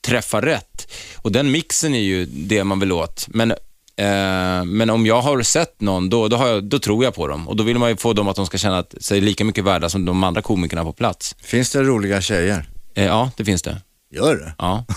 träffar rätt. Och den mixen är ju det man vill åt. Men, eh, men om jag har sett någon, då, då, jag, då tror jag på dem. Och då vill man ju få dem att de ska känna sig lika mycket värda som de andra komikerna på plats. Finns det roliga tjejer? Eh, ja, det finns det. Gör det? Ja. [LAUGHS]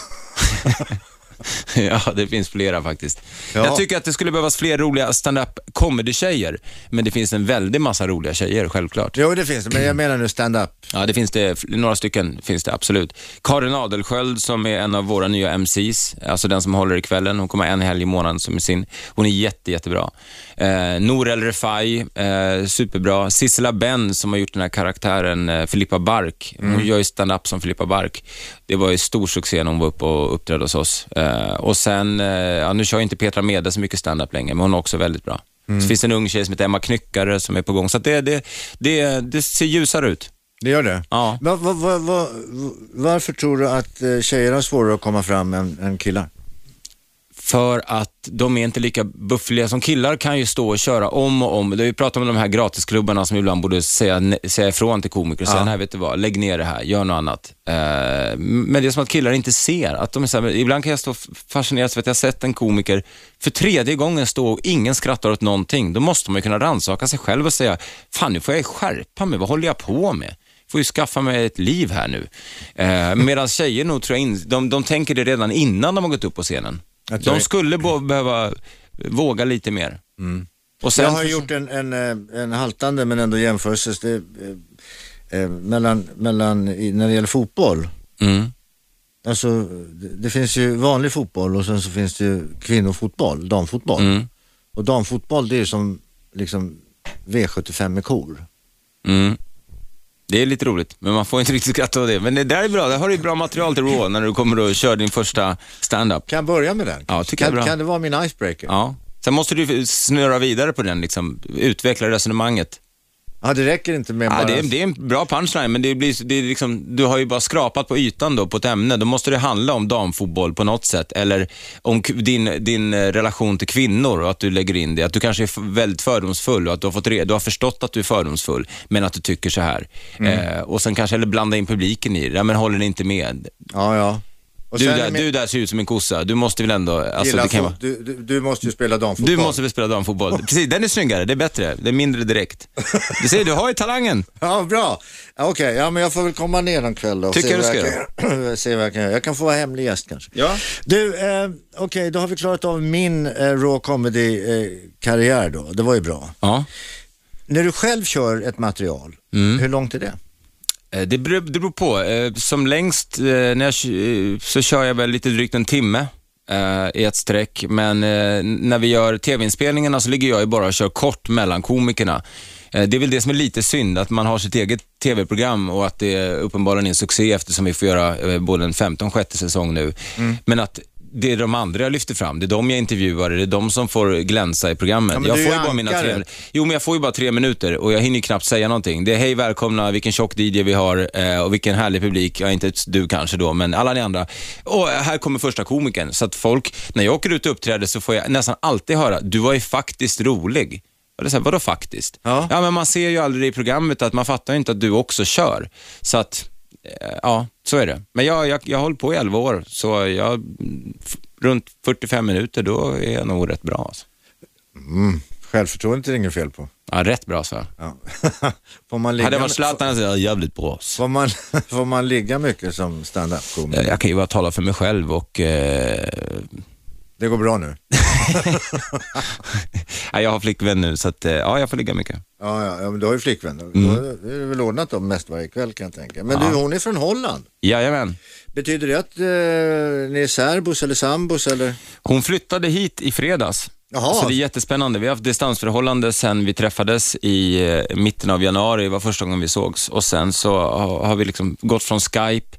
[LAUGHS] [LAUGHS] ja, det finns flera faktiskt. Ja. Jag tycker att det skulle behövas fler roliga stand-up comedy-tjejer, men det finns en väldig massa roliga tjejer, självklart. Jo, det finns det, men jag menar nu stand-up. Ja, det finns det. Några stycken finns det absolut. Karin Adelsköld som är en av våra nya MCs, alltså den som håller i kvällen. Hon kommer en helg i månaden som är sin. Hon är jätte, jättebra. Eh, Nour El Refai, eh, superbra. Sissela Ben som har gjort den här karaktären eh, Filippa Bark. Hon gör ju stand-up som Filippa Bark. Det var ju stor succé när hon var uppe och uppträdde hos oss. Eh, och sen, eh, ja, nu kör ju inte Petra Mede så mycket stand-up längre, men hon är också väldigt bra. Så finns det en ung tjej som heter Emma Knyckare som är på gång. Så det, det, det, det ser ljusare ut. Det gör det? Ja. Va, va, va, va, varför tror du att eh, tjejer har svårare att komma fram än, än killar? För att de är inte lika buffliga som killar kan ju stå och köra om och om. Det har ju pratat om de här gratisklubbarna som ibland borde säga, säga ifrån till komiker och säga, Ja. nej vet du vad, lägg ner det här, gör något annat. Eh, men det är som att killar inte ser. Att de är så här, ibland kan jag stå fascinerad för att jag har sett en komiker för tredje gången stå och ingen skrattar åt någonting. Då måste man ju kunna rannsaka sig själv och säga, fan nu får jag skärpa mig, vad håller jag på med? får ju skaffa mig ett liv här nu. Eh, Medan tjejer nog tror jag, in, de, de tänker det redan innan de har gått upp på scenen. Jag tror De det- skulle bo, behöva våga lite mer. Och sen, Jag har gjort en, en, eh, en haltande men ändå jämförelse det, eh, eh, mellan, mellan, i, när det gäller fotboll. Mm. Alltså det, det finns ju vanlig fotboll och sen så finns det ju kvinnofotboll, damfotboll. Mm. Och damfotboll det är ju som liksom V75 med kor. Mm. Det är lite roligt, men man får inte riktigt skratta åt det. Men det där är bra, där har du bra material till Raw när du kommer och kör din första stand-up. Kan jag börja med den? Ja, tycker jag kan, är bra. kan det vara min icebreaker? Ja. Ja. Sen måste du snurra vidare på den, liksom. utveckla resonemanget. Det räcker inte med Ja, bara... det, är, det är en bra punchline, men det blir, det är liksom, du har ju bara skrapat på ytan då på ett ämne. Då måste det handla om damfotboll på något sätt. Eller om din, din eh, relation till kvinnor och att du lägger in det. Att du kanske är väldigt fördomsfull och att du har, fått re- du har förstått att du är fördomsfull, men att du tycker så här. Mm. Eh, och sen kanske, eller blanda in publiken i det. Ja, men håller ni inte med? Ja, ja. Du där, är min- du där ser ut som en kossa. Du måste väl ändå... Alltså, det kan vara, du, du, du måste ju spela damfotboll. du måste väl spela damfotboll? [LAUGHS] Precis, den är snyggare. Det är bättre. Det är mindre direkt. Du ser, du har ju talangen. [LAUGHS] Ja, bra. Okej, ja, men jag får väl komma ner någon kväll då. och Tycker se jag du vad ska kan, [CLEARS THROAT] se vad jag kan göra. Jag kan få vara hemlig gäst kanske. Ja. Du, eh, okej, då har vi klarat av min eh, raw comedy-karriär då. Det var ju bra. Ja. När du själv kör ett material, Mm. hur långt är det? Eh, Det beror, det beror på. Eh, Som längst eh, när jag, så kör jag väl lite drygt en timme i ett streck. Men när vi gör tv-inspelningarna så ligger jag ju bara och kör kort mellan komikerna. Det är väl det som är lite synd, att man har sitt eget tv-program och att det är uppenbarligen är en succé eftersom vi får göra både en femte och en sjätte säsong nu. Mm. Men att det är de andra jag lyfter fram, det är de jag intervjuar, det är de som får glänsa i programmet. Ja, jag får ju bara mina tre. Jo, men jag får ju bara tre minuter och jag hinner ju knappt säga någonting. Det är hej välkomna, vilken tjock DJ vi har eh, och vilken härlig publik. Ja, inte du kanske då, men alla ni andra. Och här kommer första komikern. Så att folk, när jag åker ut och uppträder så får jag nästan alltid höra, du var ju faktiskt rolig. Är så här, vadå faktiskt? Ja. ja, men man ser ju aldrig i programmet att man fattar inte att du också kör. Så att, ja, så är det. Men jag, jag, jag har hållit på i 11 år, så jag, runt 45 minuter, då är jag nog rätt bra. Alltså. Mm. Självförtroendet är det inget fel på. Ja, rätt bra så. Ja. [LAUGHS] får, man ligga, Hade jag varit Zlatan hade jag jävligt bra. får, man, [LAUGHS] får man ligga mycket som stand-up-komiker? Jag kan ju bara tala för mig själv och eh, Det går bra nu? [LAUGHS] ja, jag har flickvän nu så att, eh, ja, jag får ligga mycket. Ja, ja, ja men du har ju flickvän. Då Mm. Då är det väl ordnat då mest varje kväll kan jag tänka. Men Ja. du, hon är från Holland. Jajamän. Betyder det att eh, ni är särbos eller sambos eller? Hon flyttade hit i fredags. Jaha. Så det är jättespännande. Vi har haft distansförhållande sen vi träffades i eh, mitten av januari, var första gången vi sågs. Och sen så har, vi liksom gått från Skype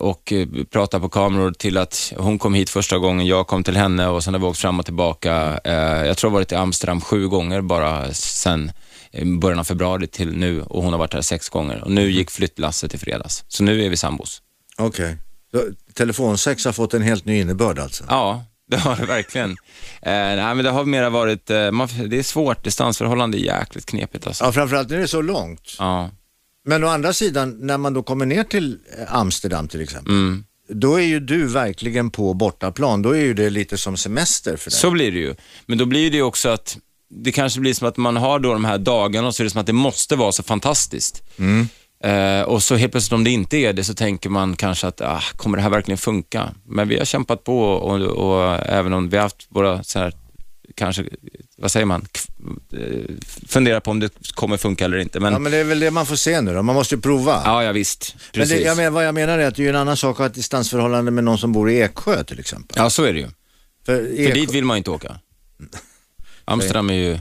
och eh, pratat på kameror till att hon kom hit första gången, jag kom till henne och sen har vi åkt fram och tillbaka. Eh, jag tror jag varit i Amsterdam sju gånger bara sen eh, början av februari till nu och hon har varit här sex gånger. Och nu gick flyttlasset i fredags. Så nu är vi sambos. Okej. Så Telefonsex har fått en helt ny innebörd alltså? Ja, det har det verkligen. Eh, nej, men det har mera varit, eh, man, det är svårt, distansförhållande är jäkligt knepigt alltså. Ja, framförallt när det är så långt. Ja. Men å andra sidan, när man då kommer ner till eh, Amsterdam till exempel, Mm. då är ju du verkligen på bortaplan. Då är ju det lite som semester för dig. Så blir det ju. Men då blir det ju också att det kanske blir som att man har då de här dagarna och så är det som att det måste vara så fantastiskt. Eh, och så helt plötsligt om det inte är det så tänker man kanske att, ah, kommer det här verkligen funka? Men vi har kämpat på och, och även om vi har haft våra så här, kanske, vad säger man, eh, fundera på om det kommer funka eller inte. Men Ja, ja, men det är väl det man får se nu då. Man måste ju prova. ja, visst. men Precis. det, jag men, vad jag menar är att det är en annan sak att ha ett distansförhållande med någon som bor i Eksjö till exempel. Ja, så är det ju. För, För Eksjö, dit vill man ju inte åka. Amsterdam är ju...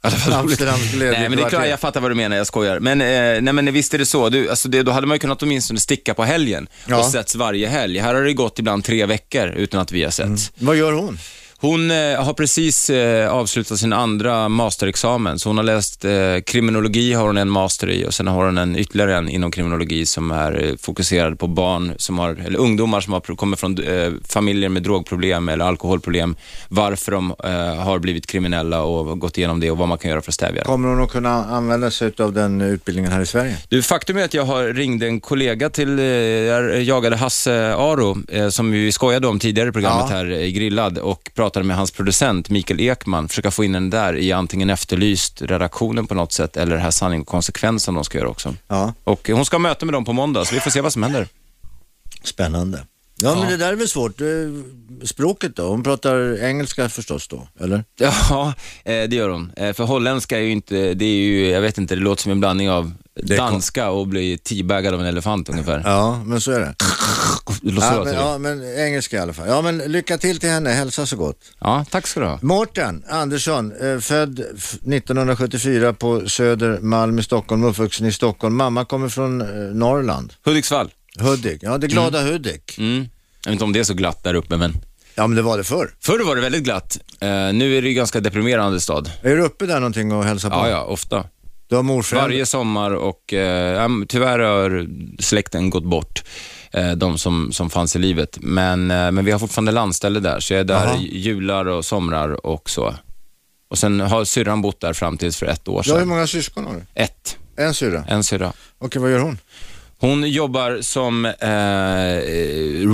[LAUGHS] Amsterdam [LAUGHS] jag- Nej, men det är klart, jag fattar vad du menar, jag skojar. Men, eh, nej, men visst är det så. Du, alltså det, då hade man ju kunnat åtminstone sticka på helgen Ja. och setts varje helg. Här har det gått ibland tre veckor utan att vi har setts. Vad gör hon? Hon eh, har precis eh, avslutat sin andra masterexamen, så hon har läst eh, kriminologi, har hon en master i och sen har hon en ytterligare en inom kriminologi som är eh, fokuserad på barn, som har, eller ungdomar som har, kommer från eh, familjer med drogproblem eller alkoholproblem, varför de eh, har blivit kriminella och gått igenom det och vad man kan göra för att stävja det. Kommer hon att kunna använda sig av den utbildningen här i Sverige? Du, faktum är att jag har ringde en kollega till, jag jagade Hasse Aro, som vi skojade om tidigare i programmet Ja. här i Grillad och pratade med hans producent Mikael Ekman, försöka få in den där i antingen Efterlyst, redaktionen på något sätt, eller det här Sanning och konsekvens som de ska göra också. Ja, Och hon ska ha möte med dem på måndag, så vi får se vad som händer. spännande. Ja, men det där är väl svårt. Eh, Språket då? Hon pratar engelska förstås då, eller? [LAUGHS] Ja, eh, det gör hon. Eh, För holländska är ju inte, det är ju, jag vet inte, det låter som en blandning av danska och bli teabaggad av en elefant ungefär. Ja, men så är det. Ja, men, ja, men engelska i alla fall. Ja, men lycka till till henne. Hälsa så gott. Ja, tack ska du ha. Mårten Andersson, eh, född f- 1974 på Södermalm i Stockholm, uppvuxen i Stockholm. Mamma kommer från eh, Norrland, Hudiksvall. Hudik. Ja, det glada Hudik. Mm. Jag vet inte om det är så glatt där uppe, men Ja, men det var det förr. förr var det väldigt glatt. Eh, nu är det ju ganska deprimerande stad. Är du uppe där någonting och hälsar på? Ja, ja, ofta. Du har morföräldrar? Varje sommar och eh, ja, tyvärr har släkten gått bort, eh, de som, som fanns i livet. Men, eh, men vi har fortfarande landställe där, så jag är där Jaha. i jular och somrar och så. Och sen har syrran bott där fram tills för ett år Du har hur sedan. många syskon har du? Ett. En syrra? En syrra. Okej, vad gör hon? Hon jobbar som eh,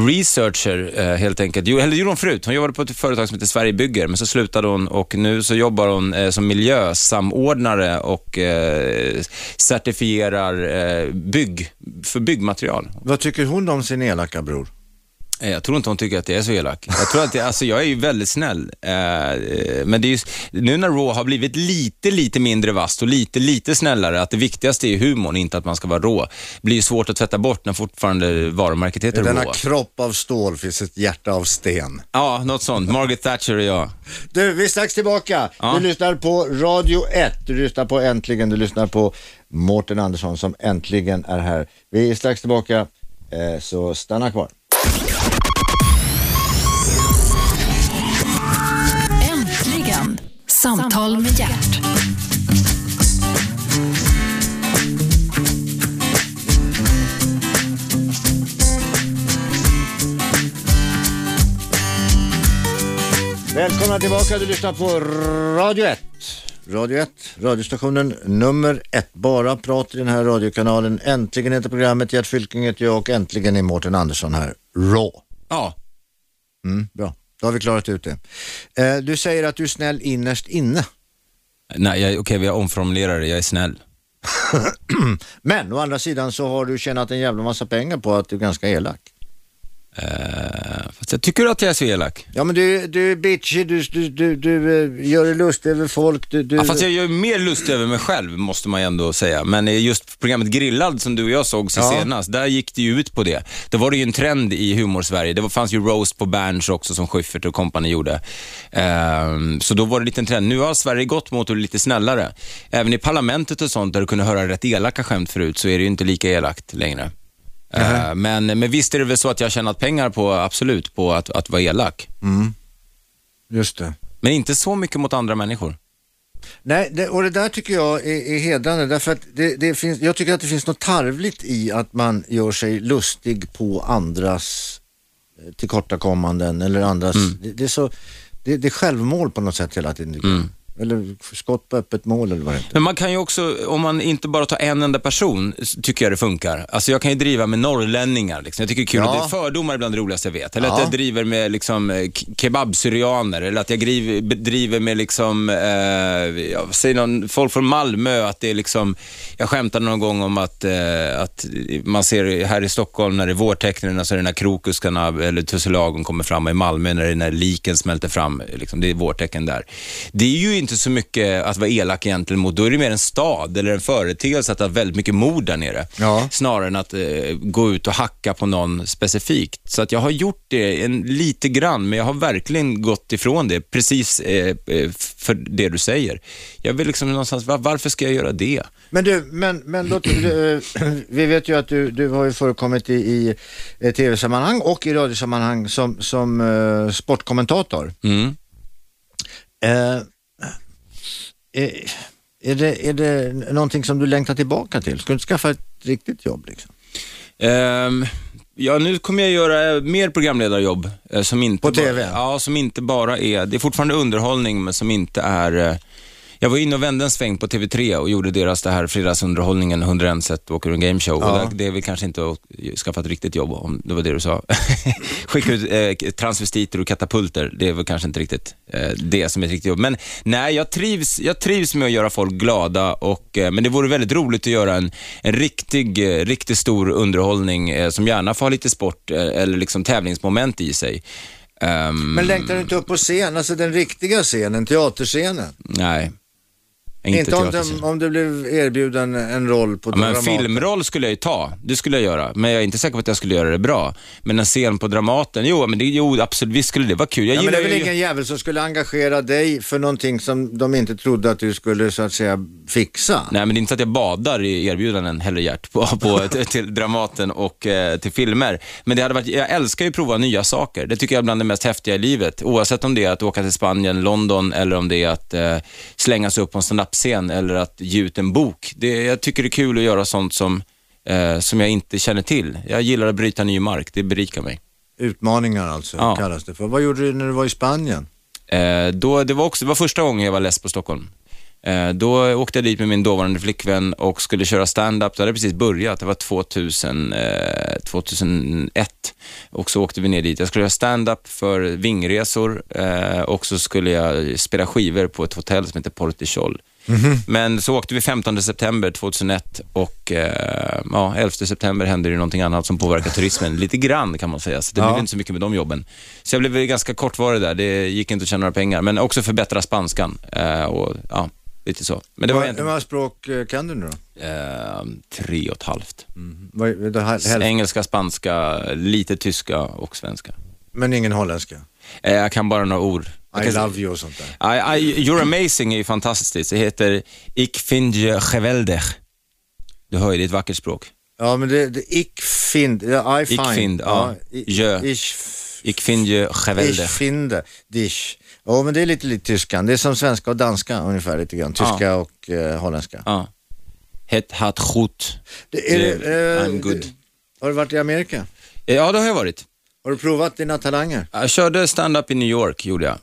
researcher eh, helt enkelt. Jo, eller det gjorde hon förut. Hon jobbade på ett företag som heter Sverige bygger, men så slutade hon och nu så jobbar hon eh, som miljösamordnare och eh, certifierar eh, bygg, för byggmaterial. Vad tycker hon om sin elaka bror? Eh, Jag tror inte hon tycker att det är så elak. Jag tror att det, alltså jag är ju väldigt snäll. Eh, eh, men det är ju, nu när Raw har blivit lite, lite mindre vast och lite, lite snällare, att det viktigaste är humorn, inte att man ska vara rå, blir ju svårt att tvätta bort när fortfarande varumärket I heter denna Raw. kropp av stål finns ett hjärta av sten. Ja, något sånt. Margaret Thatcher och jag. Du, vi är strax tillbaka. Ja. Du lyssnar på Radio 1. Du lyssnar på Äntligen. Du lyssnar på Mårten Andersson som äntligen är här. Vi är strax tillbaka, så stanna kvar. Samtal med hjärt. Välkomna tillbaka. Du lyssnar på Radio 1. Radio 1, radiostationen nummer ett. Bara prat i den här radiokanalen. Äntligen heter programmet. Gert Fylking heter jag och äntligen är Mårten Andersson här. Raw. Ja. Mm, bra, då har vi klarat ut det. Eh, du säger att du är snäll innerst inne. Nej, jag- okej, vi har omformulerat det. Jag är snäll. [CLEARS THROAT] Men å andra sidan så har du tjänat en jävla massa pengar på att du är ganska elak. Eh, jag tycker att jag är så elak. Ja men du, du är bitchig, du, du, du, du eh, gör dig lustig över folk. Du, du... Ja, fast jag gör mer lust över mig själv, måste man ändå säga. Men eh, just programmet Grillad som du och jag såg Ja. senast, där gick det ju ut på det. Då var det ju en trend i humor-Sverige. Det fanns ju roast på Berns också som Schyffert och kompani gjorde. Ehm, så då var det lite en trend. Nu har Sverige gått mot att lite snällare. Även i parlamentet och sånt, där du kunde höra rätt elaka skämt förut, så är det ju inte lika elakt längre. Ehm, men, men visst är det väl så att jag har tjänat pengar på, absolut, på att, att vara elak. Just det. Men inte så mycket mot andra människor. Nej, det, och det där tycker jag är, är hedrande därför att det, det finns, jag tycker att det finns något tarvligt i att man gör sig lustig på andras eh, tillkortakommanden eller andras, det, det är så, det, är självmål på något sätt hela tiden. jag. Eller skott på öppet mål eller vad det heter. Men man kan ju också, om man inte bara tar en enda person, tycker jag det funkar. Alltså jag kan ju driva med norrlänningar. Liksom. Jag tycker det är kul. Ja. Det är fördomar är bland det roligaste jag vet. Eller Ja. att jag driver med liksom, eh, kebabsyrianer. Eller att jag driver, med liksom, eh, ja, säg någon, folk från Malmö. Att det är liksom, jag skämtade någon gång om att, eh, att man ser här i Stockholm när det är vårtecknen så är det när krokuskarna eller tussilagon kommer fram. Och I Malmö när, det, när liken smälter fram. Liksom, det är vårtecken där. Det är ju inte så mycket att vara elak egentligen mot, då är det mer en stad eller en företeelse att har väldigt mycket mord där nere. Ja. Snarare än att eh, gå ut och hacka på någon specifikt. Så att jag har gjort det en, lite grann, men jag har verkligen gått ifrån det, precis eh, eh, för det du säger. Jag vill liksom någonstans, var, varför ska jag göra det? Men du, men, men låt, eh, [CLEARS THROAT] vi vet ju att du, du har ju förekommit i, i eh, tv-sammanhang och i radiosammanhang som, som eh, sportkommentator. Mm. Eh, är, är, det, är det någonting som du längtar tillbaka till? Ska du inte skaffa ett riktigt jobb? Liksom? Ehm, ja, nu kommer jag göra mer programledarjobb. eh, som inte På TV? Bara, ja, som inte bara är, det är fortfarande underhållning, men som inte är eh, jag var inne och vände en sväng på TV3 och gjorde deras det här fredagsunderhållningen 101 sätt åker en gameshow. Ja. Och det, är väl kanske inte att skaffa ett riktigt jobb om det var det du sa. [LAUGHS] Skicka ut eh, transvestiter och katapulter, det är väl kanske inte riktigt eh, det som är ett riktigt jobb. Men nej, jag trivs, jag trivs med att göra folk glada, och, eh, men det vore väldigt roligt att göra en, en riktig, eh, riktigt stor underhållning eh, som gärna får ha lite sport eh, eller liksom tävlingsmoment i sig. Ehm, Men längtar du inte upp på scen, alltså den riktiga scenen, teaterscenen? Nej. Inte, om, teaterscen. du, om du blev erbjuden en roll på Ja, men en Dramaten. filmroll skulle jag ju ta, det skulle jag göra. Men jag är inte säker på att jag skulle göra det bra. Men en scen på Dramaten, jo, men det, jo absolut, visst skulle det vara kul. Jag Ja, men det är väl ju... ingen jävel som skulle engagera dig för någonting som de inte trodde att du skulle så att säga fixa? Nej, men det är inte så att jag badar i erbjudanden heller, Gert, på, på, [LAUGHS] till, Dramaten och eh, till filmer. Men det hade varit, jag älskar ju att prova nya saker. Det tycker jag är bland det mest häftiga i livet. Oavsett om det är att åka till Spanien, London eller om det är att eh, slänga sig upp på en standup-scen eller att ge ut en bok. Det, jag tycker det är kul att göra sånt som, eh, som jag inte känner till. Jag gillar att bryta ny mark, det berikar mig. Utmaningar alltså, Ja. kallas det för. Vad gjorde du när du var i Spanien? Eh, då, det, var också, det var första gången jag var less på Stockholm. Eh, då åkte jag dit med min dåvarande flickvän och skulle köra stand-up. Det hade precis börjat, det var 2000, eh, 2001. Och så åkte vi ner dit. Jag skulle göra stand-up för Vingresor eh, och så skulle jag spela skivor på ett hotell som heter Portichol. Men så åkte vi 15 september 2001 och eh, ja, 11 september hände det någonting annat som påverkar [LAUGHS] turismen lite grann kan man säga. Så det Ja. blev inte så mycket med de jobben. Så jag blev ganska kortvarig där. Det gick inte att tjäna några pengar, men också förbättra spanskan. Eh, och, ja, lite så. Men det var Hur egentligen många språk eh, kan du nu då? eh, tre och ett halvt. Här, hälften, Engelska, spanska, lite tyska och svenska. men ingen holländska? Eh, jag kan bara några ord. I love you och sånt där. I, I, You're amazing är ju fantastiskt. Det heter Ik vind je geweldig. Du hör ju, det är ett vackert språk. Ja, men det, det ich find, ja, I find. find, ja. Je. Ich, Ik vind je geweldig. ich finde, dich. Ja, men det är lite likt tyskan. Det är som svenska och danska ungefär lite grann. Tyska och eh, holländska. Ja. Het hat goed. Det, är, Det- eh, I'm good. Har du varit i Amerika? Ja, det har jag varit. Har du provat dina talanger? Jag körde stand-up i New York, gjorde jag.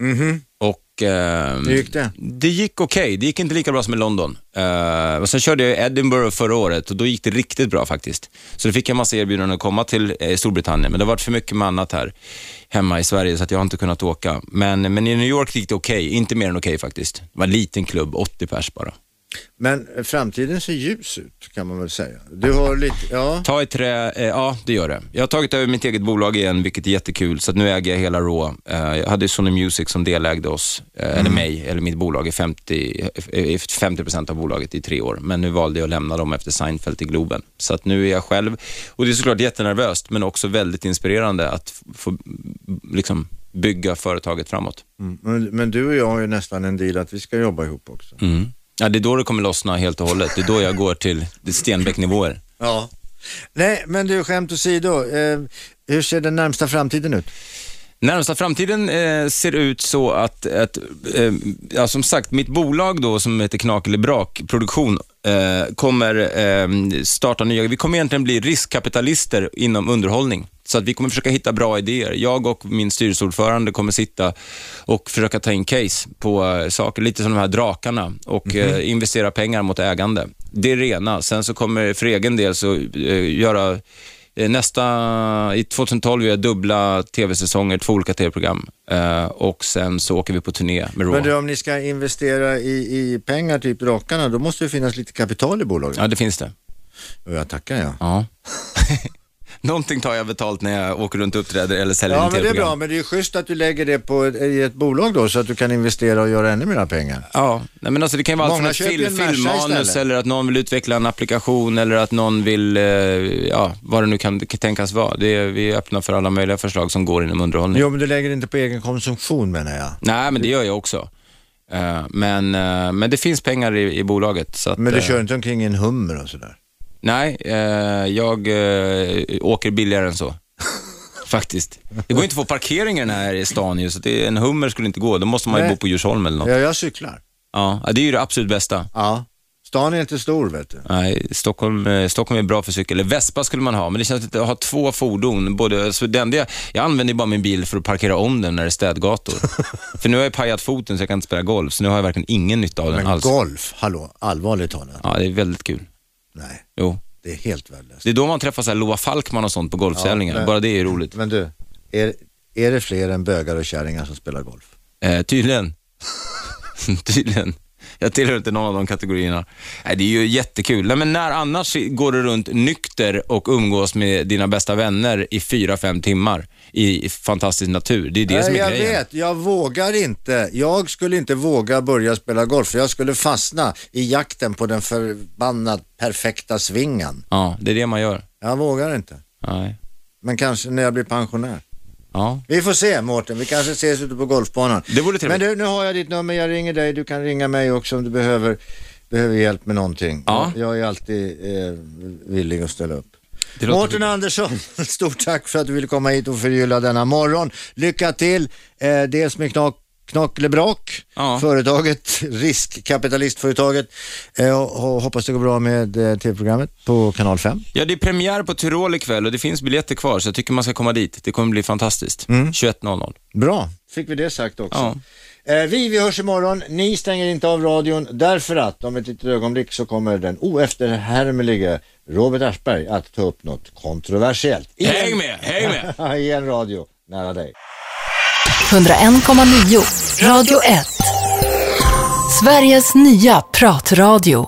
Mhm. Och, ehm, Hur gick det? Det gick okej. Det gick inte lika bra som i London. Uh, och sen körde jag Edinburgh förra året och då gick det riktigt bra faktiskt. Så då fick jag massa erbjudanden att komma till eh, Storbritannien, men det har varit för mycket med annat här hemma i Sverige så att jag har inte kunnat åka. Men, men i New York gick det okej, inte mer än okej faktiskt. Det var en liten klubb, 80 pers bara. Men eh, framtiden ser ljus ut kan man väl säga. Du har lite, ja. Ta i trä, eh, ja det gör det. Jag har tagit över mitt eget bolag igen, vilket är jättekul. Så nu äger jag hela Raw. Eh, jag hade Sony Music som delägde oss, eh, eller mig, eller mitt bolag i 50, eh, 50% av bolaget i tre år. Men nu valde jag att lämna dem efter Seinfeld i Globen. Så att nu är jag själv, och det är såklart jättenervöst, men också väldigt inspirerande att få liksom, bygga företaget framåt. Mm. Men, men du och jag har ju nästan en deal att vi ska jobba ihop också. Mm. Ja, det är då det kommer lossna helt och hållet. Det är då jag går till Stenbeck-nivåer. Ja. Nej, men du skämt åsido. Eh, hur ser den närmsta framtiden ut? Närmsta framtiden eh, ser ut så att, att eh, ja, som sagt, mitt bolag då som heter Knak eller Brak Produktion eh, kommer eh, starta nya, vi kommer egentligen bli riskkapitalister inom underhållning. Så att vi kommer försöka hitta bra idéer. Jag och min styrelseordförande kommer sitta och försöka ta in case på eh, saker, lite som de här drakarna och eh, investera pengar mot ägande. Det är rena. Sen så kommer för egen del så eh, göra Nästa, i 2012 gör jag dubbla tv-säsonger, två olika tv-program. Eh, och sen så åker vi på turné med Men Raw. du, om ni ska investera i, i pengar, typ drakarna, då måste det finnas lite kapital i bolaget. Ja, det finns det. Och jag tackar jag. Ja. [LAUGHS] [LAUGHS] Någonting tar jag betalt när jag åker runt och uppträder eller säljer Ja, in men det är bra, men det är schysst att du lägger det på ett, i ett bolag då, så att du kan investera och göra ännu mer pengar. Ja, nej, men alltså det kan ju vara allt från ett köper ju fil, en Merca filmmanus istället. eller att någon vill utveckla en applikation eller att någon vill, eh, ja, vad det nu kan tänkas vara. Det är, vi är öppna för alla möjliga förslag som går inom underhållning. Jo, men du lägger inte på egen konsumtion menar jag. Nej, men det gör jag också. Eh, men, eh, men det finns pengar i, i bolaget. Så att, Men du eh, kör inte omkring i en hummer och sådär? Nej, eh, jag eh, åker billigare än så. [LAUGHS] Faktiskt. Det går inte att få parkering i den här stan ju, så det, en hummer skulle inte gå. Då måste man ju Nej. bo på Djursholm eller något. Ja, jag cyklar. Ja, det är ju det absolut bästa. Ja. Stan är inte stor vet du. Nej, Stockholm, eh, Stockholm är bra för cykel. Eller Vespa skulle man ha, men det känns lite att ha två fordon. Både, så det enda jag, jag använder ju bara min bil för att parkera om den när det är städgator. [LAUGHS] för nu har jag pajat foten så jag kan inte spela golf, så nu har jag verkligen ingen nytta av den Men alls. golf, hallå, allvarligt talat. Ja, det är väldigt kul. Nej, Jo. det är helt värdelöst. Det är då man träffar så här Loa Falkman och sånt på golftävlingar. men- Bara det är ju roligt. Men du, är, är det fler än bögar och kärringar som spelar golf? Eh, tydligen. [LAUGHS] tydligen. Jag tillhör inte någon av de kategorierna. Nej, det är ju jättekul. Nej, men när annars går du runt nykter och umgås med dina bästa vänner i fyra, fem timmar i fantastisk natur? Det är det som är jag grejen. vet, jag vågar inte. Jag skulle inte våga börja spela golf för jag skulle fastna i jakten på den förbannat perfekta svingen. Ja, det är det man gör. Jag vågar inte. Nej. Men kanske när jag blir pensionär. Ja. Vi får se Mårten, vi kanske ses ute på golfbanan. Det vore trevligt. Men du, nu har jag ditt nummer, jag ringer dig, du kan ringa mig också om du behöver, behöver hjälp med någonting. Ja. Jag, jag är alltid eh, villig att ställa upp. Mårten Andersson, [LAUGHS] stort tack för att du ville komma hit och förgylla denna morgon. Lycka till, eh, dels med Knak Knacklebrak, Ja. företaget, [LAUGHS] riskkapitalistföretaget eh, och, och hoppas det går bra med eh, tv-programmet på kanal 5. Ja, det är premiär på Tyrol ikväll och det finns biljetter kvar, så jag tycker man ska komma dit. Det kommer bli fantastiskt. Mm. 21.00. Bra, fick vi det sagt också. Ja. Eh, vi, vi hörs imorgon. Ni stänger inte av radion därför att om ett litet ögonblick så kommer den oefterhärmelige Robert Aschberg att ta upp något kontroversiellt. I Häng en- med, häng med! [LAUGHS] I en radio nära dig. 101,9 Radio 1. Sveriges nya pratradio.